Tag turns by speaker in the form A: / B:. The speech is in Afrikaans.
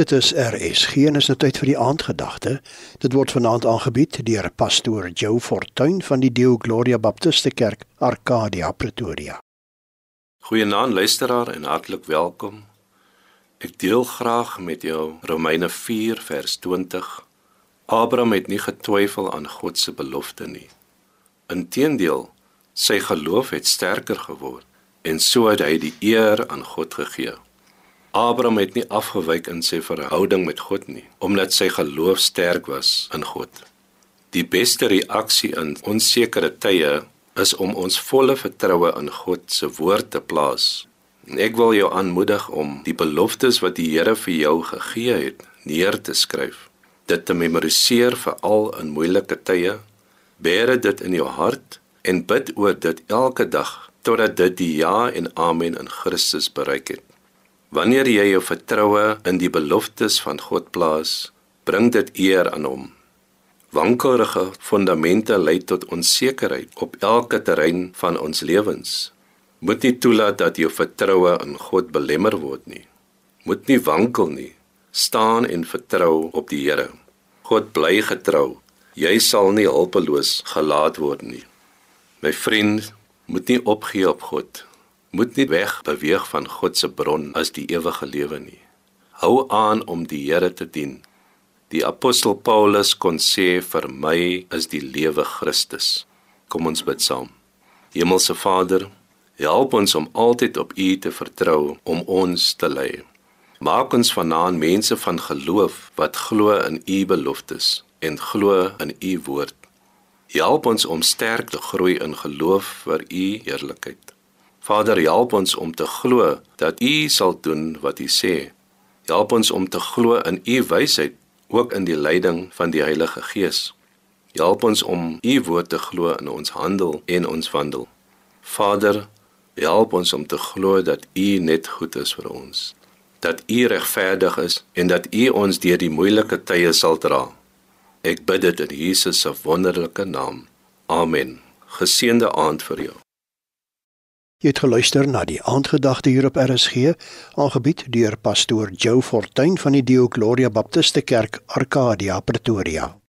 A: Dit is RSG en is nou tyd vir die aandgedagte. Dit word vanaand aangebied deur pastoor Joe Fortuin van die Deo Gloria Baptiste Kerk, Arcadia, Pretoria.
B: Goeienaand luisteraar en hartlik welkom. Ek deel graag met jou Romeine 4 vers 20. Abraham het nie getwyfel aan God se belofte nie. Inteendeel, sy geloof het sterker geword en so het hy die eer aan God gegee. Abraham het nie afgewyk in sy verhouding met God nie, omdat sy geloof sterk was in God. Die beste reaksie in onsekere tye is om ons volle vertroue in God se woord te plaas. En ek wil jou aanmoedig om die beloftes wat die Here vir jou gegee het, neer te skryf. Dit te memoriseer vir al in moeilike tye. Bere dit in jou hart en bid oor dit elke dag totdat dit die ja en amen in Christus bereik het. Wanneer jy jou vertroue in die beloftes van God plaas, bring dit eer aan hom. Wankelrige fondamente lei tot onsekerheid op elke terrein van ons lewens. Moet nie toelaat dat jou vertroue in God belemmer word nie. Moet nie wankel nie. Staan en vertrou op die Here. God bly getrou. Jy sal nie hulpeloos gelaat word nie. My vriend, moet nie opgee op God moet nie weg beweeg van God se bron as die ewige lewe nie. Hou aan om die Here te dien. Die apostel Paulus kon sê vir my is die lewe Christus. Kom ons bid saam. Hemelse Vader, help ons om altyd op U te vertrou om ons te lei. Maak ons vanaand mense van geloof wat glo in U beloftes en glo in U woord. Help ons om sterk te groei in geloof vir U heerlikheid. Vader, help ons om te glo dat U sal doen wat U sê. Help ons om te glo in U wysheid, ook in die leiding van die Heilige Gees. Help ons om U woord te glo in ons handel en ons wandel. Vader, help ons om te glo dat U net goed is vir ons. Dat U regverdig is en dat U ons deur die moeilike tye sal dra. Ek bid dit in Jesus se wonderlike naam. Amen. Geseënde aand vir jou.
A: Jy het geluister na die aandgedagte hier op RSG, aangebied deur pastoor Joe Fortuin van die Dio Gloria Baptiste Kerk, Arcadia, Pretoria.